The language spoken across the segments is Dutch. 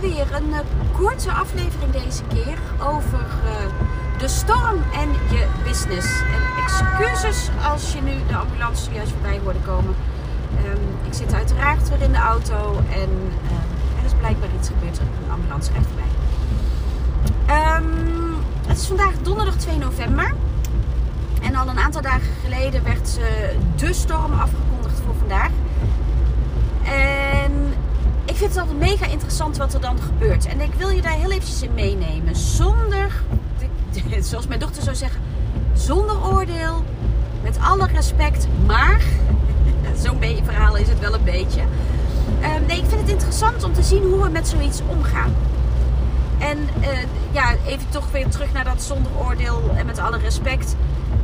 Weer. Een uh, korte aflevering deze keer over uh, de storm en je business. En excuses als je nu de ambulance juist voorbij hoorde komen. Um, ik zit uiteraard weer in de auto en uh, er is blijkbaar iets gebeurd. Een ambulance rijdt voorbij. Um, het is vandaag donderdag 2 november. En al een aantal dagen geleden werd de storm afgekondigd voor vandaag. Ik vind het altijd mega interessant wat er dan gebeurt. En ik wil je daar heel eventjes in meenemen. Zonder, zoals mijn dochter zou zeggen, zonder oordeel. Met alle respect, maar zo'n verhaal is het wel een beetje. Um, nee, ik vind het interessant om te zien hoe we met zoiets omgaan. En uh, ja, even toch weer terug naar dat zonder oordeel en met alle respect.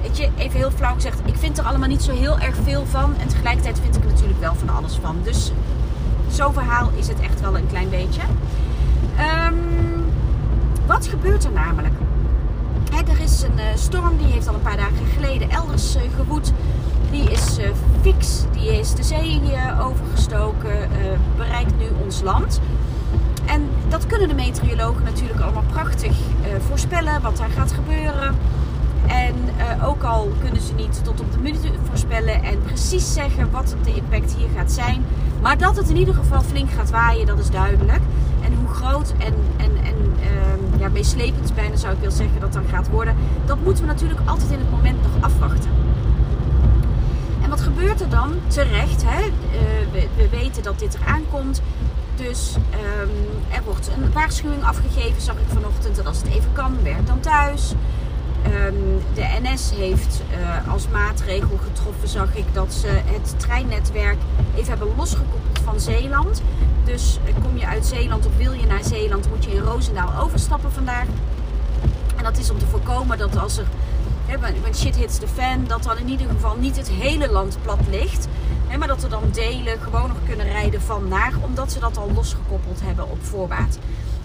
Weet je, even heel flauw gezegd, ik vind er allemaal niet zo heel erg veel van. En tegelijkertijd vind ik er natuurlijk wel van alles van. Dus zo'n verhaal is het echt wel een klein beetje. Um, wat gebeurt er namelijk? Er is een uh, storm, die heeft al een paar dagen geleden elders uh, gewoed. Die is uh, fix, die is de zee overgestoken, bereikt nu ons land. En dat kunnen de meteorologen natuurlijk allemaal prachtig voorspellen, wat daar gaat gebeuren. En uh, ook al kunnen ze niet tot op de minuut voorspellen en precies zeggen wat de impact hier gaat zijn. Maar dat het in ieder geval flink gaat waaien, dat is duidelijk. En hoe groot en, en, en uh, ja, bijna zou ik willen zeggen dat dan gaat worden. Dat moeten we natuurlijk altijd in het moment nog afwachten. En wat gebeurt er dan? Terecht, hè? Uh, we, we, weten dat dit eraan komt. Dus um, er wordt een waarschuwing afgegeven, zag ik vanochtend. En als het even kan, werk dan thuis. Um, de NS heeft uh, als maatregel getroffen, zag ik, dat ze het treinnetwerk even hebben losgekoppeld van Zeeland. Dus uh, kom je uit Zeeland of wil je naar Zeeland, moet je in Roosendaal overstappen vandaag. En dat is om te voorkomen dat als er when shit hits the fan, dat dan in ieder geval niet het hele land plat ligt. Hè, maar dat er dan delen gewoon nog kunnen rijden van naar, omdat ze dat al losgekoppeld hebben op voorbaat.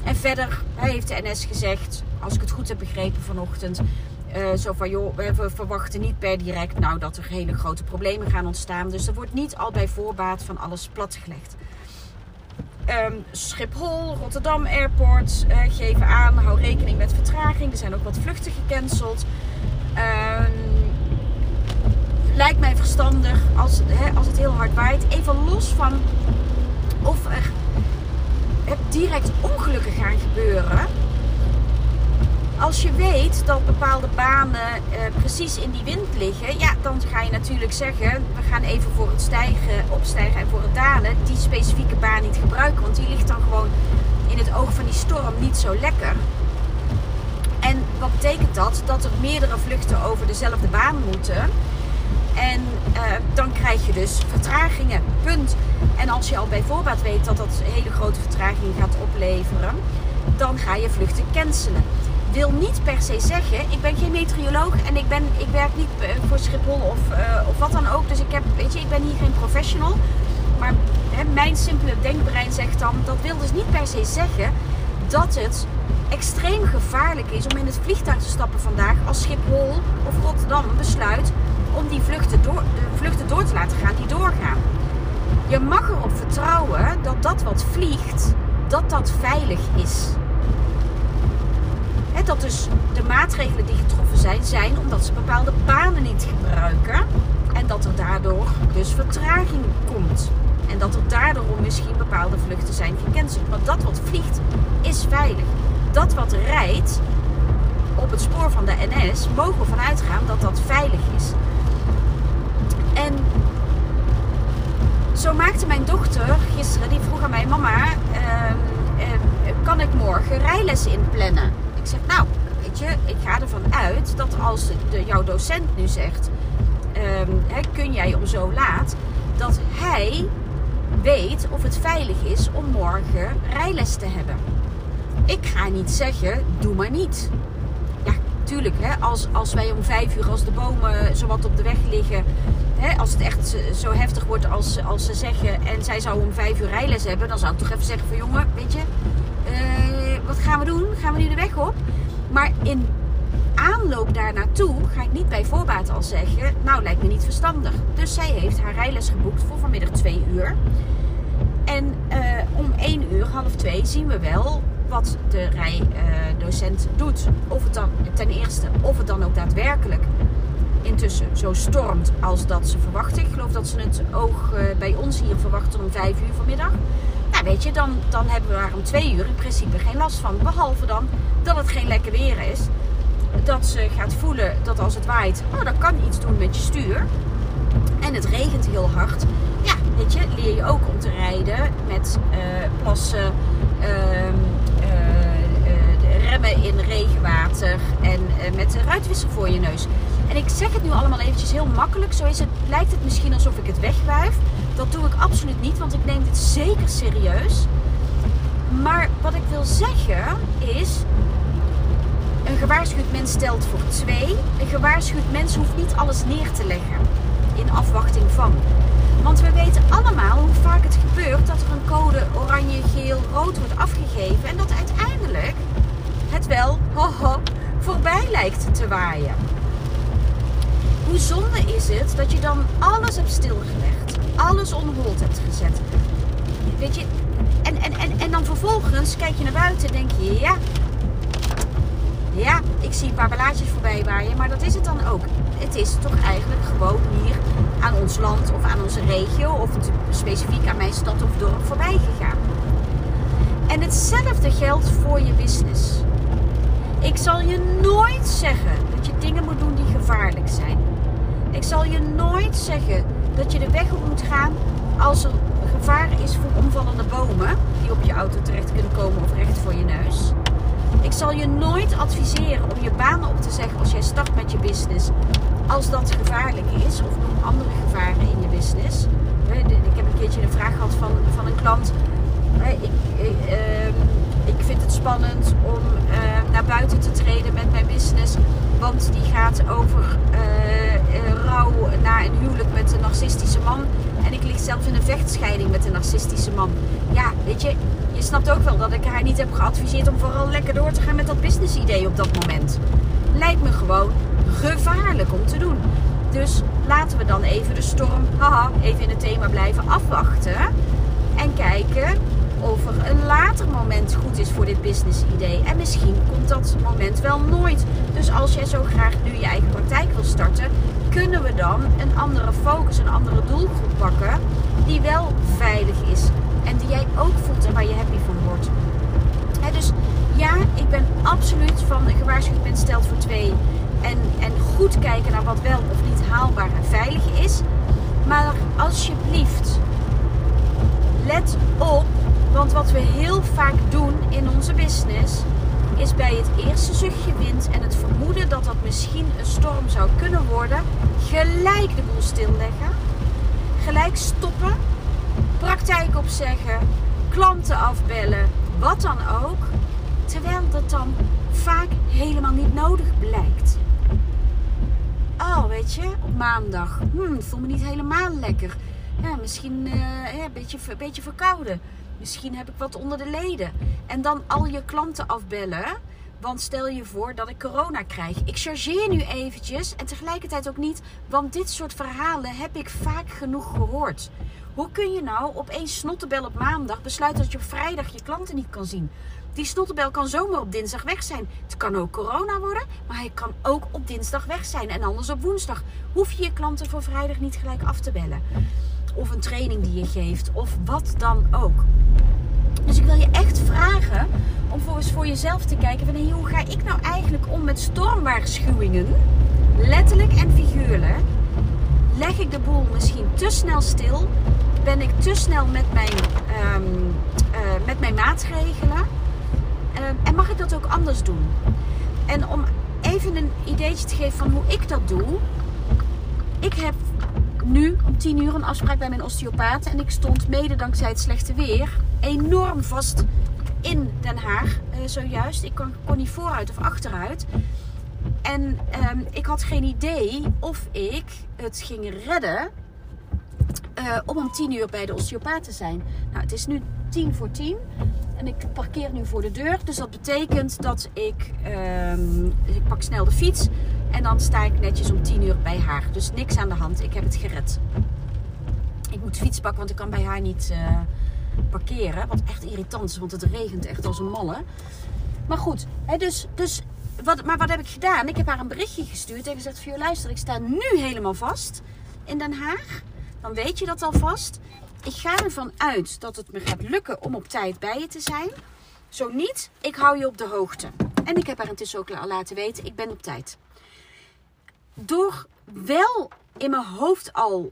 En verder heeft de NS gezegd, als ik het goed heb begrepen vanochtend, uh, zo van joh, we verwachten niet per direct nou dat er hele grote problemen gaan ontstaan. Dus er wordt niet al bij voorbaat van alles platgelegd. Um, Schiphol, Rotterdam Airport uh, geven aan, hou rekening met vertraging. Er zijn ook wat vluchten gecanceld. Um, lijkt mij verstandig als, als het heel hard waait. Even los van of er direct ongelukken gaan gebeuren als je weet dat bepaalde banen uh, precies in die wind liggen, ja, dan ga je natuurlijk zeggen: we gaan even voor het stijgen, opstijgen en voor het dalen die specifieke baan niet gebruiken. Want die ligt dan gewoon in het oog van die storm niet zo lekker. En wat betekent dat? Dat er meerdere vluchten over dezelfde baan moeten. En uh, dan krijg je dus vertragingen. Punt. En als je al bij voorbaat weet dat dat hele grote vertragingen gaat opleveren, dan ga je vluchten cancelen wil niet per se zeggen, ik ben geen meteoroloog en ik, ben, ik werk niet eh, voor Schiphol of, uh, of wat dan ook. Dus ik, heb, weet je, ik ben hier geen professional. Maar hè, mijn simpele denkbrein zegt dan, dat wil dus niet per se zeggen dat het extreem gevaarlijk is om in het vliegtuig te stappen vandaag als Schiphol of Rotterdam besluit om die vluchten door, de vluchten door te laten gaan die doorgaan. Je mag erop vertrouwen dat dat wat vliegt, dat dat veilig is dat dus de maatregelen die getroffen zijn, zijn omdat ze bepaalde banen niet gebruiken. En dat er daardoor dus vertraging komt. En dat er daardoor misschien bepaalde vluchten zijn gecanceld. Maar dat wat vliegt is veilig. Dat wat rijdt op het spoor van de NS, mogen we vanuit gaan dat dat veilig is. En zo maakte mijn dochter gisteren, die vroeg aan mij: Mama, uh, uh, kan ik morgen rijlessen inplannen? Zeg, nou, weet je, ik ga ervan uit dat als de, jouw docent nu zegt, hè, kun jij om zo laat, dat hij weet of het veilig is om morgen rijles te hebben. Ik ga niet zeggen, doe maar niet. Ja, tuurlijk, hè, als, als wij om vijf uur, als de bomen zowat op de weg liggen, hè, als het echt zo heftig wordt als, als ze zeggen, en zij zou om vijf uur rijles hebben, dan zou ik toch even zeggen van jongen, weet je, wat gaan we doen? Gaan we nu de weg op? Maar in aanloop daar naartoe ga ik niet bij voorbaat al zeggen, nou lijkt me niet verstandig. Dus zij heeft haar rijles geboekt voor vanmiddag twee uur. En uh, om één uur, half twee, zien we wel wat de rijdocent doet. Of het dan ten eerste, of het dan ook daadwerkelijk intussen zo stormt als dat ze verwachten. Ik geloof dat ze het oog uh, bij ons hier verwachten om vijf uur vanmiddag. Weet je, dan, dan hebben we daar om twee uur in principe geen last van. Behalve dan dat het geen lekker weer is dat ze gaat voelen dat als het waait, oh, dat kan iets doen met je stuur. En het regent heel hard. Ja, weet je, leer je ook om te rijden met uh, plassen, uh, uh, remmen in regenwater en met de ruitwissel voor je neus. En ik zeg het nu allemaal eventjes heel makkelijk. Zo is het, lijkt het misschien alsof ik het wegwuif. Dat doe ik absoluut niet, want ik neem dit zeker serieus. Maar wat ik wil zeggen is, een gewaarschuwd mens stelt voor twee. Een gewaarschuwd mens hoeft niet alles neer te leggen in afwachting van. Want we weten allemaal hoe vaak het gebeurt dat er een code oranje, geel, rood wordt afgegeven en dat uiteindelijk het wel hoho, lijkt te waaien. Hoe zonde is het dat je dan alles hebt stilgelegd, alles on hold hebt gezet. Weet je, en, en, en, en dan vervolgens kijk je naar buiten en denk je, ja, ja, ik zie een paar blaadjes voorbij waaien, maar dat is het dan ook. Het is toch eigenlijk gewoon hier aan ons land of aan onze regio of specifiek aan mijn stad of dorp voorbij gegaan. En hetzelfde geldt voor je business. Ik zal je nooit zeggen dat je dingen moet doen die gevaarlijk zijn. Ik zal je nooit zeggen dat je de weg op moet gaan als er gevaar is voor omvallende bomen die op je auto terecht kunnen komen of recht voor je neus. Ik zal je nooit adviseren om je baan op te zeggen als jij start met je business. Als dat gevaarlijk is, of noem andere gevaren in je business. Ik heb een keertje een vraag gehad van, van een klant. Ik, ik, ehm, ik vind het spannend om buiten te treden met mijn business. Want die gaat over uh, rouw na een huwelijk met een narcistische man. En ik lig zelf in een vechtscheiding met een narcistische man. Ja, weet je, je snapt ook wel dat ik haar niet heb geadviseerd om vooral lekker door te gaan met dat business idee op dat moment. Lijkt me gewoon gevaarlijk om te doen. Dus laten we dan even de storm, haha, even in het thema blijven afwachten. En kijken of er een later moment goed is voor dit business idee. En misschien komt dat moment wel nooit. Dus als jij zo graag nu je eigen praktijk wil starten, kunnen we dan een andere focus, een andere doelgroep pakken die wel veilig is en die jij ook voelt en waar je happy van wordt. dus ja, ik ben absoluut van een gewaarschuwd mens stelt voor twee. En, en goed kijken naar wat wel of niet haalbaar en veilig is. Maar alsjeblieft, let op. Want wat we heel vaak doen in onze business, is bij het eerste zuchtje wind en het vermoeden dat dat misschien een storm zou kunnen worden, gelijk de boel stilleggen. Gelijk stoppen praktijk opzeggen, klanten afbellen, wat dan ook. Terwijl dat dan vaak helemaal niet nodig blijkt. Oh, weet je, op maandag. Hmm, voel me niet helemaal lekker. Ja, misschien uh, ja, een, beetje, een beetje verkouden. Misschien heb ik wat onder de leden. En dan al je klanten afbellen. Want stel je voor dat ik corona krijg. Ik chargeer nu eventjes en tegelijkertijd ook niet. Want dit soort verhalen heb ik vaak genoeg gehoord. Hoe kun je nou op één snottebel op maandag besluiten dat je op vrijdag je klanten niet kan zien? Die snottebel kan zomaar op dinsdag weg zijn. Het kan ook corona worden, maar hij kan ook op dinsdag weg zijn. En anders op woensdag. Hoef je je klanten voor vrijdag niet gelijk af te bellen. Of een training die je geeft, of wat dan ook. Dus ik wil je echt vragen om voor eens voor jezelf te kijken van hoe ga ik nou eigenlijk om met stormwaarschuwingen, letterlijk en figuurlijk. Leg ik de boel misschien te snel stil? Ben ik te snel met mijn, um, uh, met mijn maatregelen? Uh, en mag ik dat ook anders doen? En om even een ideetje te geven van hoe ik dat doe. Ik heb nu om 10 uur een afspraak bij mijn osteopaat. En ik stond mede dankzij het slechte weer enorm vast in Den Haag uh, zojuist. Ik kon, kon, niet vooruit of achteruit. En um, ik had geen idee of ik het ging redden uh, om om 10 uur bij de osteopaat te zijn. Nou, het is nu 10 voor 10 en ik parkeer nu voor de deur. Dus dat betekent dat ik, um, ik pak snel de fiets en dan sta ik netjes om 10 uur bij haar. Dus niks aan de hand. Ik heb het gered. Ik moet fiets pakken, want ik kan bij haar niet uh, parkeren. Wat echt irritant is, want het regent echt als een malle. Maar goed, hè, dus, dus wat, maar wat heb ik gedaan? Ik heb haar een berichtje gestuurd en gezegd: Vio, luister, ik sta nu helemaal vast in Den Haag. Dan weet je dat alvast. Ik ga ervan uit dat het me gaat lukken om op tijd bij je te zijn. Zo niet, ik hou je op de hoogte. En ik heb haar intussen ook al laten weten: ik ben op tijd door wel in mijn hoofd al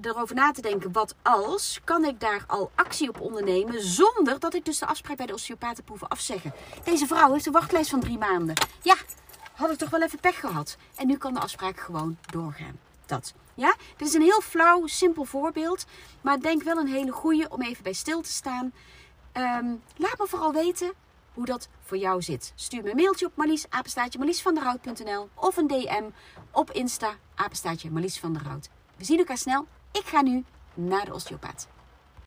erover na te denken, wat als, kan ik daar al actie op ondernemen zonder dat ik dus de afspraak bij de osteopaat hoef afzeggen. Deze vrouw heeft een wachtlijst van drie maanden. Ja, had ik toch wel even pech gehad. En nu kan de afspraak gewoon doorgaan. Dat. Ja, dit is een heel flauw, simpel voorbeeld. Maar denk wel een hele goede om even bij stil te staan. Um, laat me vooral weten hoe dat voor jou zit. Stuur me een mailtje op Marlies, of een DM op Insta, apenstaatje Marlies van der. We zien elkaar snel. Ik ga nu naar de osteopaat.